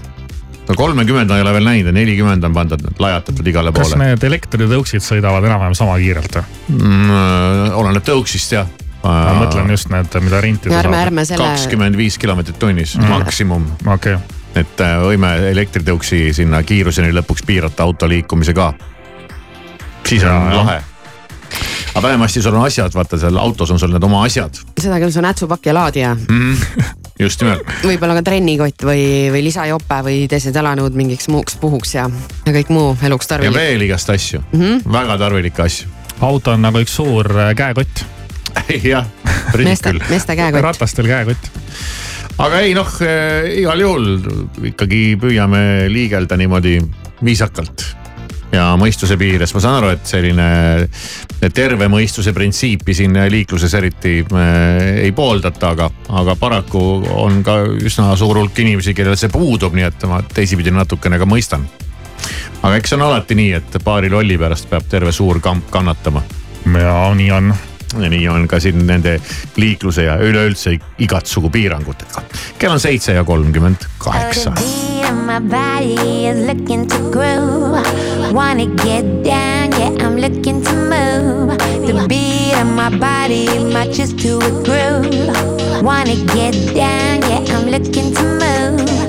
no kolmekümmend ei ole veel näinud ja nelikümmend on pandud, lajatatud igale kas poole. need elektritõuksid sõidavad enam-vähem sama kiirelt või? mm,? oleneb tõuksist jah. ma mõtlen just need, mida rentida Ja ärme- ärme selle- kakskümmend viis kilomeetrit tunnis Mm. maksimum. okei okay.. et äh, võime elektritõuksi sinna kiiruseni lõpuks piirata auto liikumise ka. siis on Ja, lahe. Aga vähemasti sul on asjad, vaata seal autos on sul need oma asjad seda küll, see on nätsupakk ja laadija, mm.. just nimelt. võib-olla ka trennikott või, või lisajope või teised jalanõud mingiks muuks puhuks ja, ja kõik muu eluks ja tarvilik. veel igast asju mm. -hmm. väga tarvilikke asju. auto on nagu üks suur äh, käekott. jah, meeste, meeste käekott. ratastel käekott. aga ei noh, igal juhul ikkagi püüame liigelda niimoodi viisakalt ja mõistuse piires, ma saan aru, et selline terve mõistuse printsiipi siin liikluses eriti äh, ei pooldata, aga, aga paraku on ka üsna suur hulk inimesi, kellel see puudub, nii et ma teisipidi natukene ka mõistan. aga eks see on alati nii, et paari lolli pärast peab terve suur kamp kannatama. ja nii on. ja nii on ka siin nende liikluse ja üleüldse igatsugu piirangutega. kell on seitse ja kolmkümmend kaheksa. Of my body is looking to groove. Wanna get down, yeah, I'm looking to move. The beat of my body matches to a groove. Wanna get down, yeah, I'm looking to move.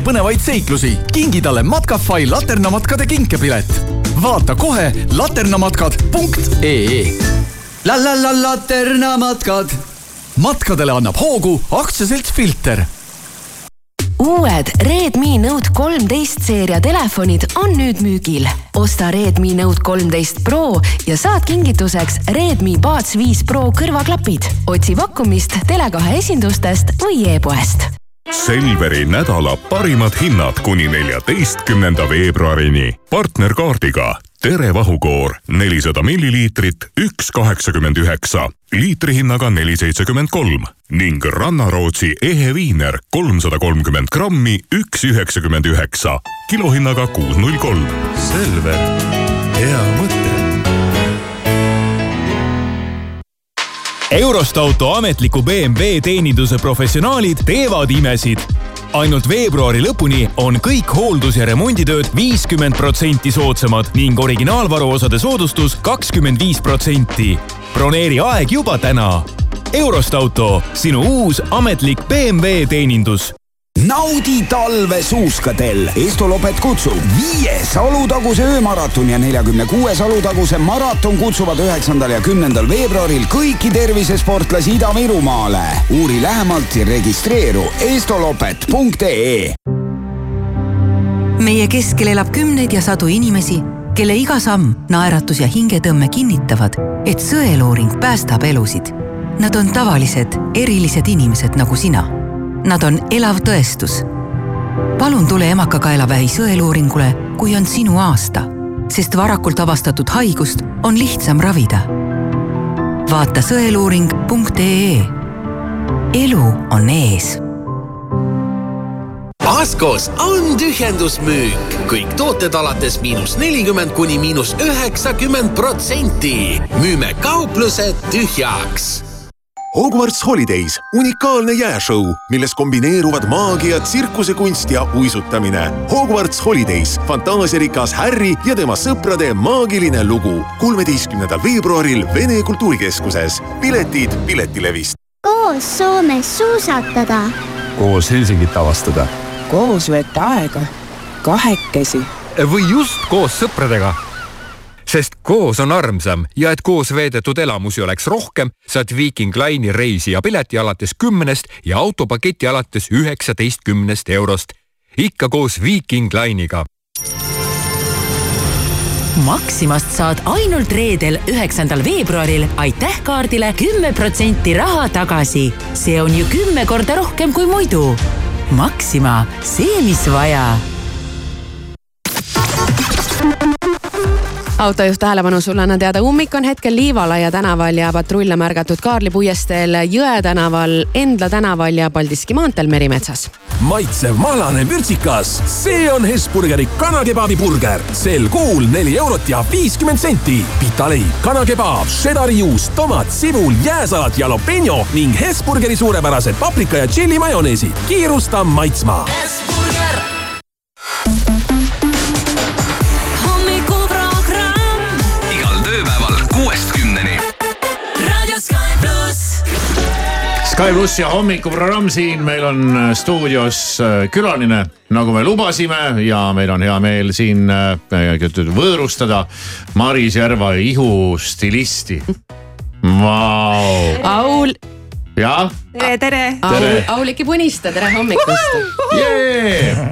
Sõbrale põnevaid seiklusi, kingi talle Matkafai laternamatkade kinkepilet. vaata kohe laternamatkad.ee. la la la laternamatkad. matkadele annab hoogu aktsiaselts Filter uued Redmi Note kolmteist seeria telefonid on nüüd müügil. osta Redmi Note kolmteist Pro ja saad kingituseks Redmi Buds viis Pro kõrvaklapid. otsi pakkumist Tele2 esindustest või e-poest. Selveri nädala parimad hinnad kuni neljateistkümnenda veebruarini. Partnerkaardiga. Tere vahukoor. nelisada milliliitrit, üks kaheksakümmend üheksa, liitrihinnaga neli seitsekümmend kolm. Ning Rannarootsi ehe viiner kolmsada kolmkümmend grammi, üks üheksakümmend üheksa, kilohinnaga kuus null kolm. Selver, hea mõte. Eurostauto ametliku BMW teeninduse professionaalid teevad imesid ainult veebruari lõpuni on kõik hooldus- ja remonditööd viiskümmend protsenti soodsamad ning originaalvaruosade soodustus kakskümmend viis protsenti. broneeri aeg juba täna. Eurost auto, sinu uus ametlik BMW teenindus naudi talve suuskadel. Estolopet kutsub viies Alutaguse öömaraton ja neljakümne kuues Alutaguse maraton kutsuvad üheksandal ja kümnendal veebruaril kõiki tervisesportlasi Ida-Virumaale. uuri lähemalt ja registreeru estolopet.ee. meie keskel elab kümneid ja sadu inimesi, kelle iga samm, naeratus ja hingetõmme kinnitavad, et sõeluuring päästab elusid. Nad on tavalised, erilised inimesed nagu sina Nad on elav tõestus. palun tule emakakaelavähi sõeluuringule, kui on sinu aasta, sest varakult avastatud haigust on lihtsam ravida. vaata sõeluuring.ee. elu on ees Askos on tühjendusmüük, kõik tooted alates miinus nelikümmend kuni miinus üheksakümmend protsenti. müüme kauplused tühjaks Hogwarts Holidays, unikaalne jääšõu, milles kombineeruvad maagia, tsirkusekunst ja uisutamine. Hogwarts Holidays, fantaasiarikas Harry ja tema sõprade maagiline lugu. kolmeteistkümnendal veebruaril Vene Kultuurikeskuses. piletid Piletilevist. koos Soomes suusatada. koos Helsingit avastada. koos veeta aega, kahekesi. või just koos sõpradega koos on armsam ja et koos veedetud elamusi oleks rohkem, saad Viiking Line'i reisija pileti alates kümnest ja autopaketi alates üheksateistkümnest eurost. ikka koos Viiking Line'iga. Maximast saad ainult reedel, üheksandal veebruaril aitäh kaardile kümme protsenti raha tagasi. see on ju kümme korda rohkem kui muidu. Maxima, see, mis vaja autojuht tähelepanu, sulle annan teada, ummik on hetkel Liivalaia tänaval ja patrulle märgatud Kaarli puiesteel, Jõe tänaval, Endla tänaval ja Paldiski maanteel Merimetsas. maitsev mahlane vürtsikas, see on Hesburgeri kanakebabi burger. sel kuul neli eurot ja viiskümmend senti. pitaleib, kanakebaab, šedari juust, tomat, sibul, jääsalat, jalapeño ning Hesburgeri suurepärased paprika ja tšilli majoneesid. kiirusta maitsma. Hesburger Sky pluss ja hommikuprogramm siin, meil on äh, stuudios äh, külaline, nagu me lubasime ja meil on hea meel siin äh, võõrustada Maris Järva ihustilisti wow.. Aul. jah? tere, tere, tere.. Auliki Puniste, tere hommikust yeah!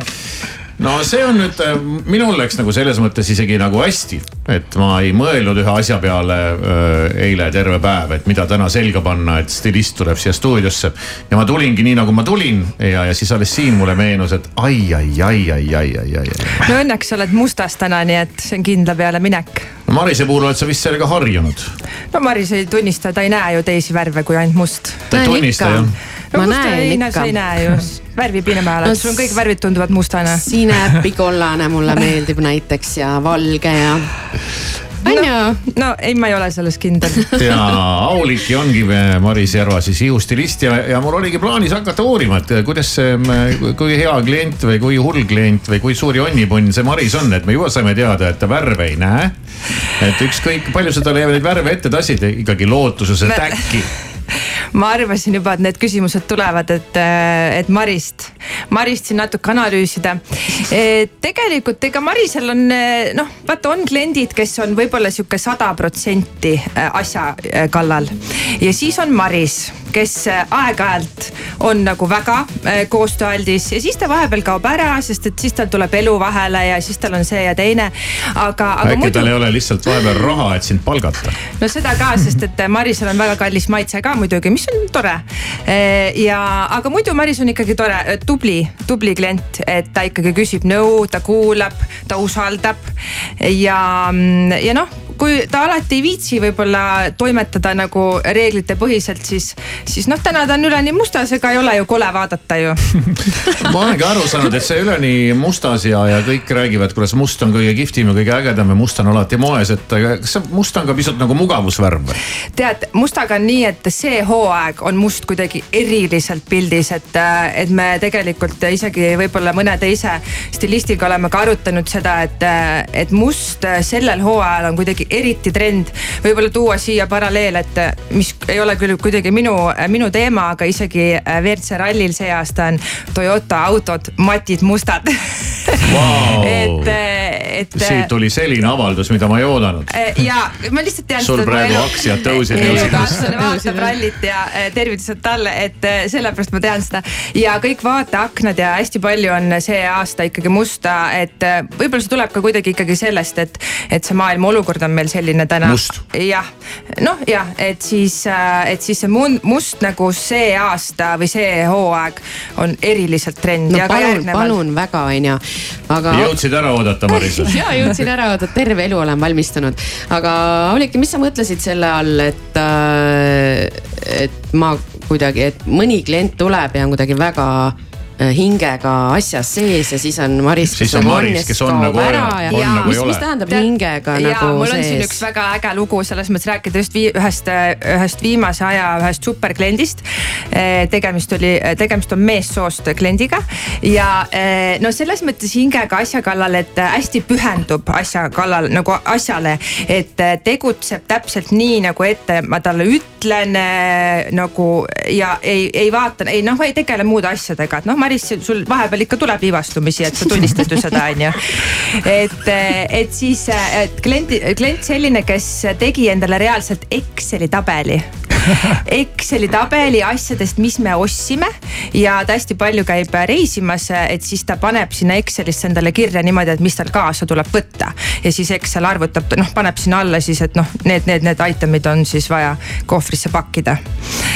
No see on nüüd, äh, minul läks nagu selles mõttes isegi nagu hästi, et ma ei mõelnud ühe asja peale äh, eile terve päev, et mida täna selga panna, et stilist tuleb siia stuudiosse. ja ma tulingi nii, nagu ma tulin ja, ja siis alles siin mulle meenus, et ai, ai, ai, ai, ai, ai, ai, ai. no õnneks sa oled mustas täna, nii et see on kindla peale minek. No Marise puhul oled sa vist sellega harjunud. no Maris ei tunnista, ta ei näe ju teisi värve kui ainult must. ta ei tunnista jah? no ma näen ikka. sa ei näe ju värvi pinemaa oled no,, sul kõik värvid tunduvad mustana. sinepikollane mulle meeldib näiteks ja valge ja on ju no,? ei, ma ei ole selles kindel. ja Auliki ongi Maris Järva siis ihustilist ja, ja mul oligi plaanis hakata uurima, et kuidas see, kui hea klient või kui hull klient või kui suur jonnipunn see Maris on, et me juba saime teada, et ta värve ei näe. et ükskõik palju sa talle neid värve ette tassid, ikkagi lootuses, et äkki ma arvasin juba, et need küsimused tulevad, et, äh, et Marist, Marist siin natuke analüüsida. tegelikult ega Marisel on noh, vaata on kliendid, kes on võib-olla sihuke sada protsenti asja kallal ja siis on Maris kes aeg-ajalt on nagu väga koostööaldis ja siis ta vahepeal kaob ära, sest et siis tal tuleb elu vahele ja siis tal on see ja teine. aga, aga äkki muidu... tal ei ole lihtsalt vahepeal raha, et sind palgata? no seda ka, sest et Marisel on väga kallis maitse ka muidugi, mis on tore. ja, aga muidu Maris on ikkagi tore, tubli, tubli klient, et ta ikkagi küsib nõu, ta kuulab, ta usaldab ja, ja noh kui ta alati ei viitsi võib-olla toimetada nagu reeglite põhiselt, siis, siis noh, täna ta on üleni mustas, ega ei ole ju kole vaadata ju ma olengi aru saanud, et see üleni mustas ja, ja kõik räägivad, kuidas must on kõige kihvtim ja kõige ägedam ja must on alati moes, et kas see must on ka pisut nagu mugavusvärv või? tead, mustaga on nii, et see hooaeg on must kuidagi eriliselt pildis, et, et me tegelikult isegi võib-olla mõne teise stilistiga oleme ka arutanud seda, et, et must sellel hooajal on kuidagi eriti trend. võib-olla tuua siia paralleel, et mis ei ole küll kuidagi minu, minu teema, aga isegi WRC rallil see aasta on Toyota autod matid mustad wow. et, et. siit tuli selline avaldus, mida ma ei oodanud. ja ma lihtsalt tean. sul praegu aktsiad tõusid. kaaslane vaatab rallit ja tervitused talle, et sellepärast ma tean seda. ja kõik vaateaknad ja hästi palju on see aasta ikkagi musta, et võib-olla see tuleb ka kuidagi ikkagi sellest, et, et see maailma olukord on meil selline täna. jah, noh jah, et siis, et siis see must nagu see aasta või see hooaeg on eriliselt trend no,. palun, palun väga, onju aga. jõudsid ära oodata, Marisa ja jõudsin ära oodata, terve elu olen valmistunud. aga Auliki, mis sa mõtlesid selle all, et äh,, et ma kuidagi, et mõni klient tuleb ja on kuidagi väga hingega asjas sees ja siis on Maris. siis on nagu Maris, kes on nagu ära ja, ja mis, mis tähendab hingega ja, nagu mul on siin üks väga äge lugu selles mõttes rääkida just vii, ühest, ühest viimase aja ühest superkliendist. Äh, tegemist oli, tegemist on meessoost kliendiga ja äh, no selles mõttes hingega asja kallal, et hästi pühendub asja kallal nagu asjale, et tegutseb täpselt nii nagu ette ma talle ütlen nagu ja ei, ei vaata, ei noh, ei tegele muude asjadega, et noh, ma Maris, sul vahepeal ikka tuleb viivastumisi, et sa tunnistad ju seda, on ju. et, et siis, et klient, klient selline, kes tegi endale reaalselt Exceli tabeli Exceli tabeli asjadest, mis me ostsime ja ta hästi palju käib reisimas, et siis ta paneb sinna Excelisse endale kirja niimoodi, et mis tal kaasa tuleb võtta. ja siis Excel arvutab, noh paneb sinna alla siis, et noh, need, need, need item'id on siis vaja kohvrisse pakkida.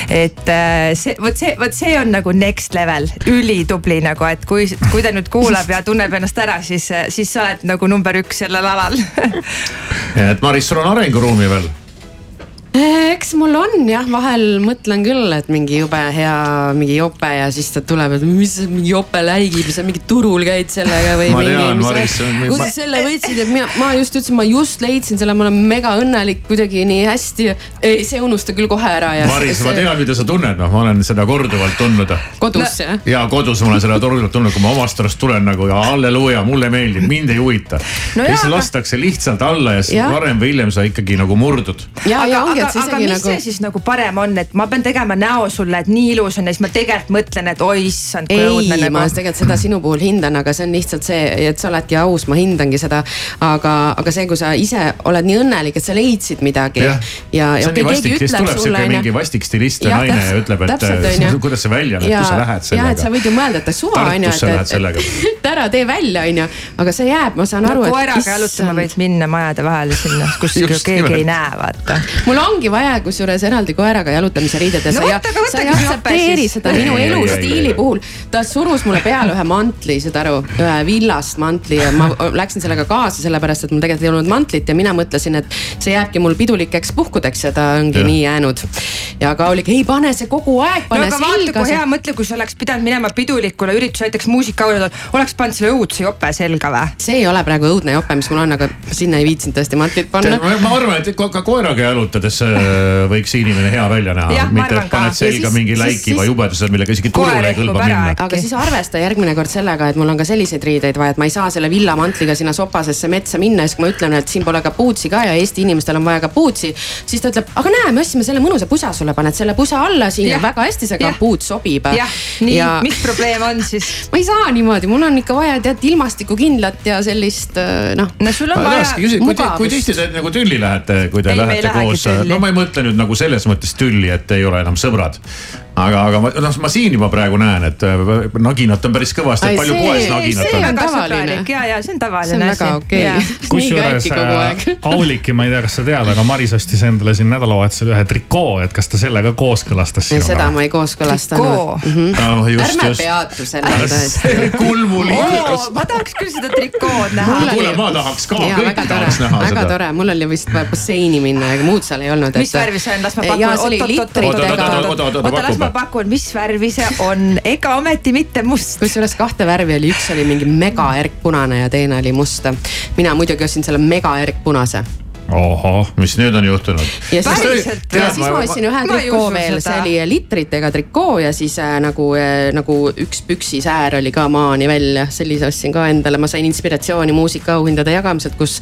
et äh, see, vot see, vot see on nagu next level, ülitubli nagu, et kui, kui ta nüüd kuulab ja tunneb ennast ära, siis, siis sa oled nagu number üks sellel alal et Maris, sul on arenguruumi veel eks mul on jah, vahel mõtlen küll, et mingi jube hea mingi jope ja siis ta tuleb, et mis mingi jope läigib sa mingi turul käid sellega või. ma tean, Maris. kus sa selle võtsid, et mina, ma just ütlesin, ma just leidsin selle, ma olen mega õnnelik kuidagi nii hästi. ei, see unusta küll kohe ära ja. Maris, ma tean, mida sa tunned, noh, ma olen seda korduvalt tundnud. kodus jah? ja kodus ma olen seda korduvalt tundnud, kui ma omast arust tulen nagu ja halleluuja, mulle meeldib, mind ei huvita no. ja siis lastakse lihtsalt alla ja siis varem või hiljem sa ikkagi nagu murdud. ja, ja ongi aga, aga mis nagu... see siis nagu parem on, et ma pean tegema näo sulle, et nii ilus on ja siis ma tegelikult mõtlen, et oi issand, kui õudne nagu. ma tegelikult seda sinu puhul hindan, aga see on lihtsalt see, et sa oledki aus, ma hindangi seda. aga, aga see, kui sa ise oled nii õnnelik, et sa leidsid midagi. ja, ja, ja keegi vastik, ütleb sulle. tuleb sihuke mingi vastik stilist ja naine ja ütleb, et täpselt, kuidas see välja näeb, kus sa lähed sellega. jah, et sa võid ju mõelda, et suva on ju, et, et ära tee välja, on ju, aga see jääb, ma saan aru no,. koeraga jalutama võid minna majade vahele sinna, kus keegi ei näe, vaata. mul ongi vaja kusjuures eraldi koeraga jalutamise riided ja no, sa, ja, sa ei aktsepteeri seda minu elustiili puhul. ta surus mulle peale ühe mantli, saad aru, ühe villast mantli ja ma läksin sellega kaasa, sellepärast et mul tegelikult ei olnud mantlit ja mina mõtlesin, et see jääbki mul pidulikeks puhkudeks ja ta ongi ja. nii jäänud. ja Kaulik, ei pane see kogu aeg, pane no, selga. kui hea, mõtle, kui sa oleks pidanud minema pidulikule üritusele, näiteks muusikaauladel, oleks pannud selle õudse jope selga või? see ei ole praegu õudne jope, mis mul on, aga sinna ei viitsinud tõesti mantlit panna. ma arvan, et ka koeraga jalutades võiks see inimene hea välja näha. Mitte, et paned ka. selga siis- mingi läikiva jubeduse, millega isegi turule ei kõlba minna. aga siis arvesta järgmine kord sellega, et mul on ka selliseid riideid vaja, et ma ei saa selle villamantliga sinna sopasesse metsa minna ja siis kui ma ütlen, et siin pole kapuutsi ka ja Eesti inimestel on vaja kapuutsi. siis ta ütleb, aga näe, me ostsime selle mõnusa pusa sulle, paned selle pusa alla siin ja, Jah. ja väga hästi see Jah. kapuut sobib. jah, nii ja..., mis probleem on siis? ma ei saa niimoodi, mul on ikka vaja tead ilmastikukindlat ja sellist äh, noh. no sul ma tahakski küsida, kui, te- kui tihti te nagu tülli lähete, kui te Ei, lähete koos, tülli. No ma ei mõtle nüüd nagu selles mõttes tülli, et ei ole enam sõbrad. Aga, aga ma, noh, ma siin juba praegu näen, et äh, naginat on päris kõvasti, et palju see- poes see naginat on on. tavaline. ja, ja see on tavaline See on asi. väga okei. Jaa. kusjuures äh, Auliki, ma ei tea, kas sa tead, aga Maris ostis endale siin nädalavahetusel ühe trikoo, et kas ta selle ka kooskõlastas seda sinuga? ma ei kooskõlastanud mm. -hmm. Ah, ärme just. peatu sellele tõesti. kulmuliigas. ma tahaks küll seda trikood näha kuule, ma tahaks ka, kõik väga tore tahaks, näha väga seda. tore, mul oli vist vaja basseini minna ja muud seal ei olnud. mis värvi see on, las ma pakun. jaa, see oli litritega. oota, las ma pakun, mis värvi see on, ega ometi mitte must. kusjuures kahte värvi oli, üks oli mingi mega erkpunane ja teine oli must. mina muidugi ostsin selle mega erkpunase. ohoh, mis nüüd on juhtunud? ja siis, Päriselt? ja siis ma ostsin ühe trikoo veel, see oli litritega trikoo ja siis äh, nagu äh,, nagu üks püksisäär oli ka maani välja, sellise ostsin ka endale, ma sain inspiratsiooni muusikaauhindade jagamiselt, kus,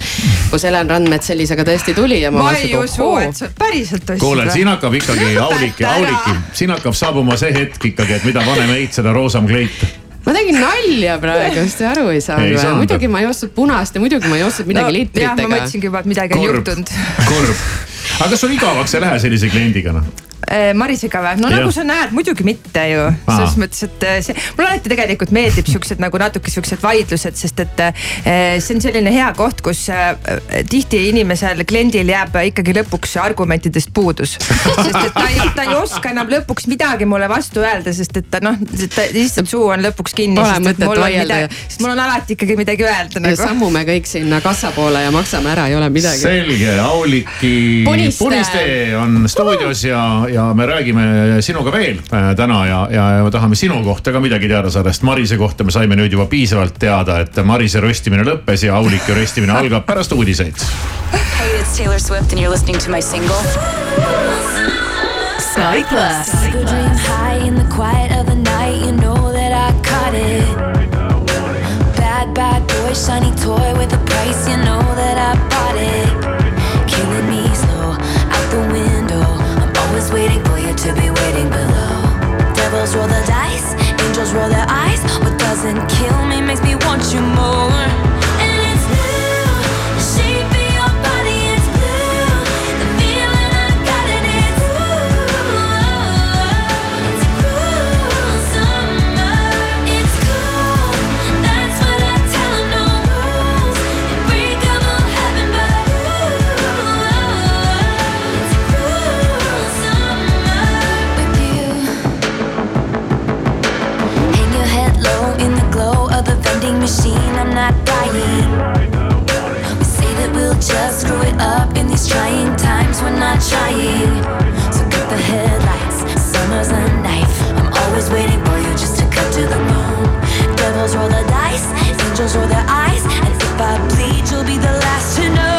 kus Helen Randmets sellisega tõesti tuli ja ma, ma ei usu, et sa päriselt ostsid. kuule, siin hakkab ikkagi Auliki, Lõpeta ära. Auliki, siin hakkab saabuma see hetk ikkagi, et mida vanem eit, seda roosam kleit. Ma tegin nalja praegu, sest te aru ei saanud või? muidugi ma ei ostnud punast ja muidugi ma ei ostnud midagi no, jah, ma litritega. mõtlesingi juba, et midagi on Kurb. juhtunud. kurb. aga kas sul igavaks ei lähe sellise kliendiga noh? Eh, Marisega või? no Jah. nagu sa näed, muidugi mitte ju. selles mõttes, et eh, see, mulle alati tegelikult meeldib siuksed nagu natuke siuksed vaidlused, sest et eh, see on selline hea koht, kus tihti inimesel, kliendil jääb ikkagi lõpuks argumentidest puudus. sest et ta ei, ta ei oska enam lõpuks midagi mulle vastu öelda, sest et ta noh, lihtsalt suu on lõpuks kinni. Pole mõtet vaielda. sest mul on alati ikkagi midagi öelda ja nagu. sammume kõik sinna kassa poole ja maksame ära, ei ole midagi. selge, Auliki Puniste. Puniste on stuudios ja, ja me räägime sinuga veel äh, täna ja, ja me tahame sinu kohta ka midagi teada saada, sest Marise kohta me saime nüüd juba piisavalt teada, et Marise röstimine lõppes ja Auliki röstimine algab pärast uudiseid. Hey, it's Taylor Swift, and you're listening to my single. Sky Plus. Dream high in the quiet of the night. You know that I caught it. Bad, bad boy, shiny toy with a price. You know that I bought it. Waiting for you to be waiting below. Devils roll the dice, angels roll their eyes. What doesn't kill me makes me want you more. Just screw it up in these trying times. We're not trying. So cut the headlights. Summer's a knife. I'm always waiting for you just to cut to the bone. Devils roll the dice, angels roll their eyes, and if I bleed, you'll be the last to know.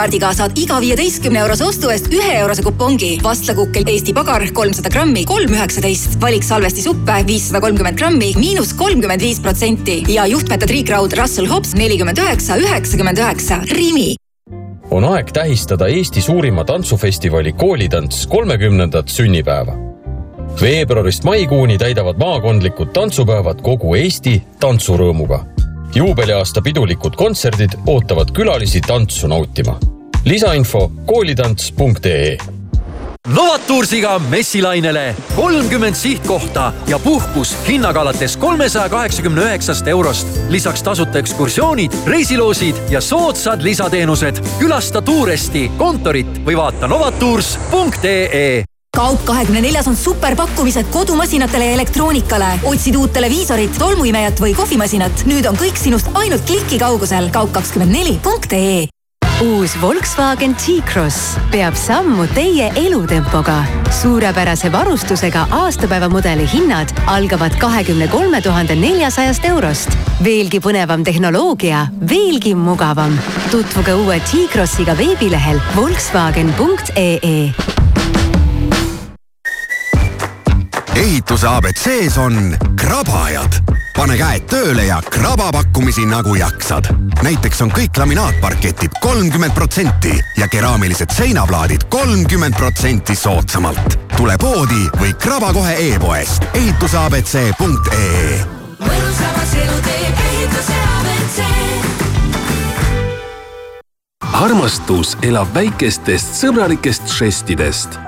Rimi kliendikaardiga saad iga viieteistkümne eurose ostu eest ühe eurose kupongi. vastlakukkel Eesti pagar kolmsada grammi, kolm üheksateist. valik salvestisuppe viissada kolmkümmend grammi, miinus kolmkümmend viis protsenti ja juhtmete triikraud Russell Hobbs nelikümmend üheksa, üheksakümmend üheksa. Rimi on aeg tähistada Eesti suurima tantsufestivali Koolitants kolmekümnendat sünnipäeva. veebruarist maikuuni täidavad maakondlikud tantsupäevad kogu Eesti tantsurõõmuga. juubeliaasta pidulikud kontserdid ootavad külalisi tantsu nautima. Lisainfo koolitants.ee Novatursiga messilainele kolmkümmend sihtkohta ja puhkus hinnaga alates kolmesaja kaheksakümne üheksast eurost. lisaks tasuta ekskursioonid, reisiloosid ja soodsad lisateenused. külasta Tuuresti kontorit või vaata novatours.ee kaup kahekümne neljas on superpakkumised kodumasinatele ja elektroonikale. otsid uut televiisorit, tolmuimejat või kohvimasinat? nüüd on kõik sinust ainult kliki kaugusel. kaup kakskümmend neli punkt ee uus Volkswagen T-Cross peab sammu teie elutempoga. suurepärase varustusega aastapäevamudeli hinnad algavad kahekümne kolme tuhande neljasajast eurost. veelgi põnevam tehnoloogia, veelgi mugavam. tutvuge uue T-Crossiga veebilehel Volkswagen.ee ehituse abc-s on krabajad. pane käed tööle ja kraba pakkumisi nagu jaksad. näiteks on kõik laminaatparketid kolmkümmend protsenti ja keraamilised seinaplaadid kolmkümmend protsenti soodsamalt. tule poodi või kraba kohe e-poest ehituseabc.ee. mõnusamas elu teeb ehituse armastus elab väikestest sõbralikest žestidest.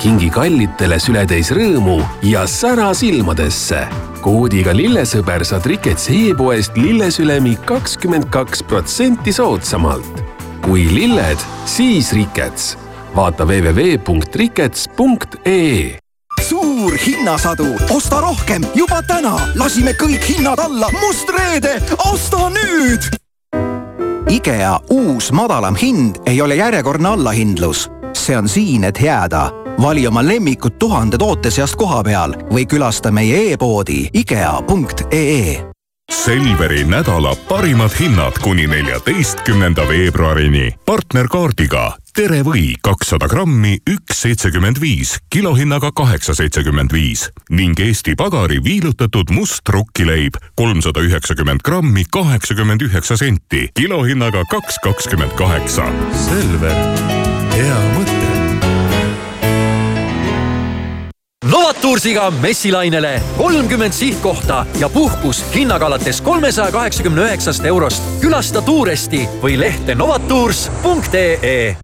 kingi kallitele sületäis rõõmu ja sära silmadesse. koodiga lillesõber saad Rikets e-poest lillesülemi kakskümmend kaks protsenti soodsamalt. kui lilled, siis Rikets. vaata www.rikets.ee suur hinnasadu, osta rohkem juba täna, lasime kõik hinnad alla, must reede, osta nüüd IKEA uus madalam hind ei ole järjekordne allahindlus. see on siin, et jääda. vali oma lemmikud tuhande toote seast koha peal või külasta meie e-poodi IKEA.ee Selveri nädala parimad hinnad kuni neljateistkümnenda veebruarini. partnerkaardiga Tere või kakssada grammi, üks seitsekümmend viis, kilohinnaga kaheksa seitsekümmend viis ning Eesti Pagari viilutatud must rukkileib kolmsada üheksakümmend grammi, kaheksakümmend üheksa senti, kilohinnaga kaks kakskümmend kaheksa. Selver, hea mõte Novatursiga messilainele kolmkümmend sihtkohta ja puhkus hinnaga alates kolmesaja kaheksakümne üheksast eurost. külasta Tuuresti või lehte novatours.ee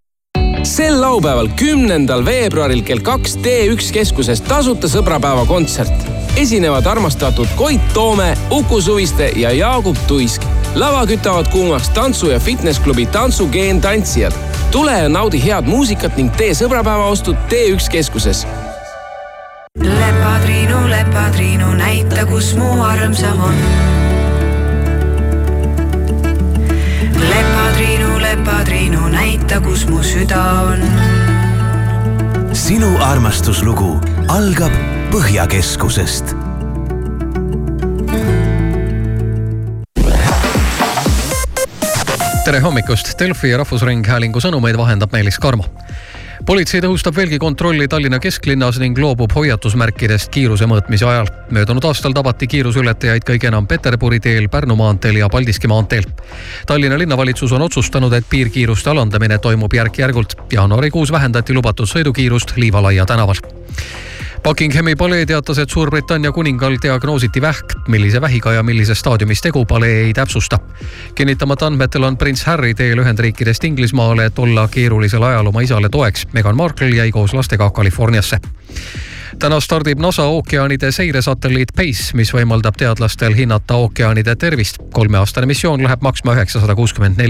sel laupäeval, kümnendal veebruaril kell kaks T1 keskuses tasuta sõbrapäeva kontsert. esinevad armastatud Koit Toome, Uku Suviste ja Jaagup Tuisk. lava kütavad kuumaks tantsu- ja fitnessklubi Tantsugeen tantsijad. tule ja naudi head muusikat ning tee sõbrapäevaostud T1 keskuses lepatriinu, lepatriinu, näita, kus mu armsam on. lepatriinu, lepatriinu, näita, kus mu süda on. sinu armastuslugu algab Põhjakeskusest tere hommikust, Delfi ja Rahvusringhäälingu sõnumeid vahendab Meelis Karmo politsei tõhustab veelgi kontrolli Tallinna kesklinnas ning loobub hoiatusmärkidest kiiruse mõõtmise ajal. möödunud aastal tabati kiiruseületajaid kõige enam Peterburi teel, Pärnu maanteel ja Paldiski maanteel. Tallinna linnavalitsus on otsustanud, et piirkiiruste alandamine toimub järk-järgult. jaanuarikuus vähendati lubatud sõidukiirust Liivalaia tänaval Buckinghami palee teatas, et Suurbritannia kuningal diagnoositi vähk. millise vähiga ja millises staadiumis tegu, palee ei täpsusta. kinnitamata andmetel on prints Harry teel Ühendriikidest Inglismaale, et olla keerulisel ajal oma isale toeks. Meghan Markle jäi koos lastega Californiasse täna stardib NASA ookeanide seiresatelliit PACE, mis võimaldab teadlastel hinnata ookeanide tervist. kolmeaastane missioon läheb maksma üheksasada kuuskümmend neli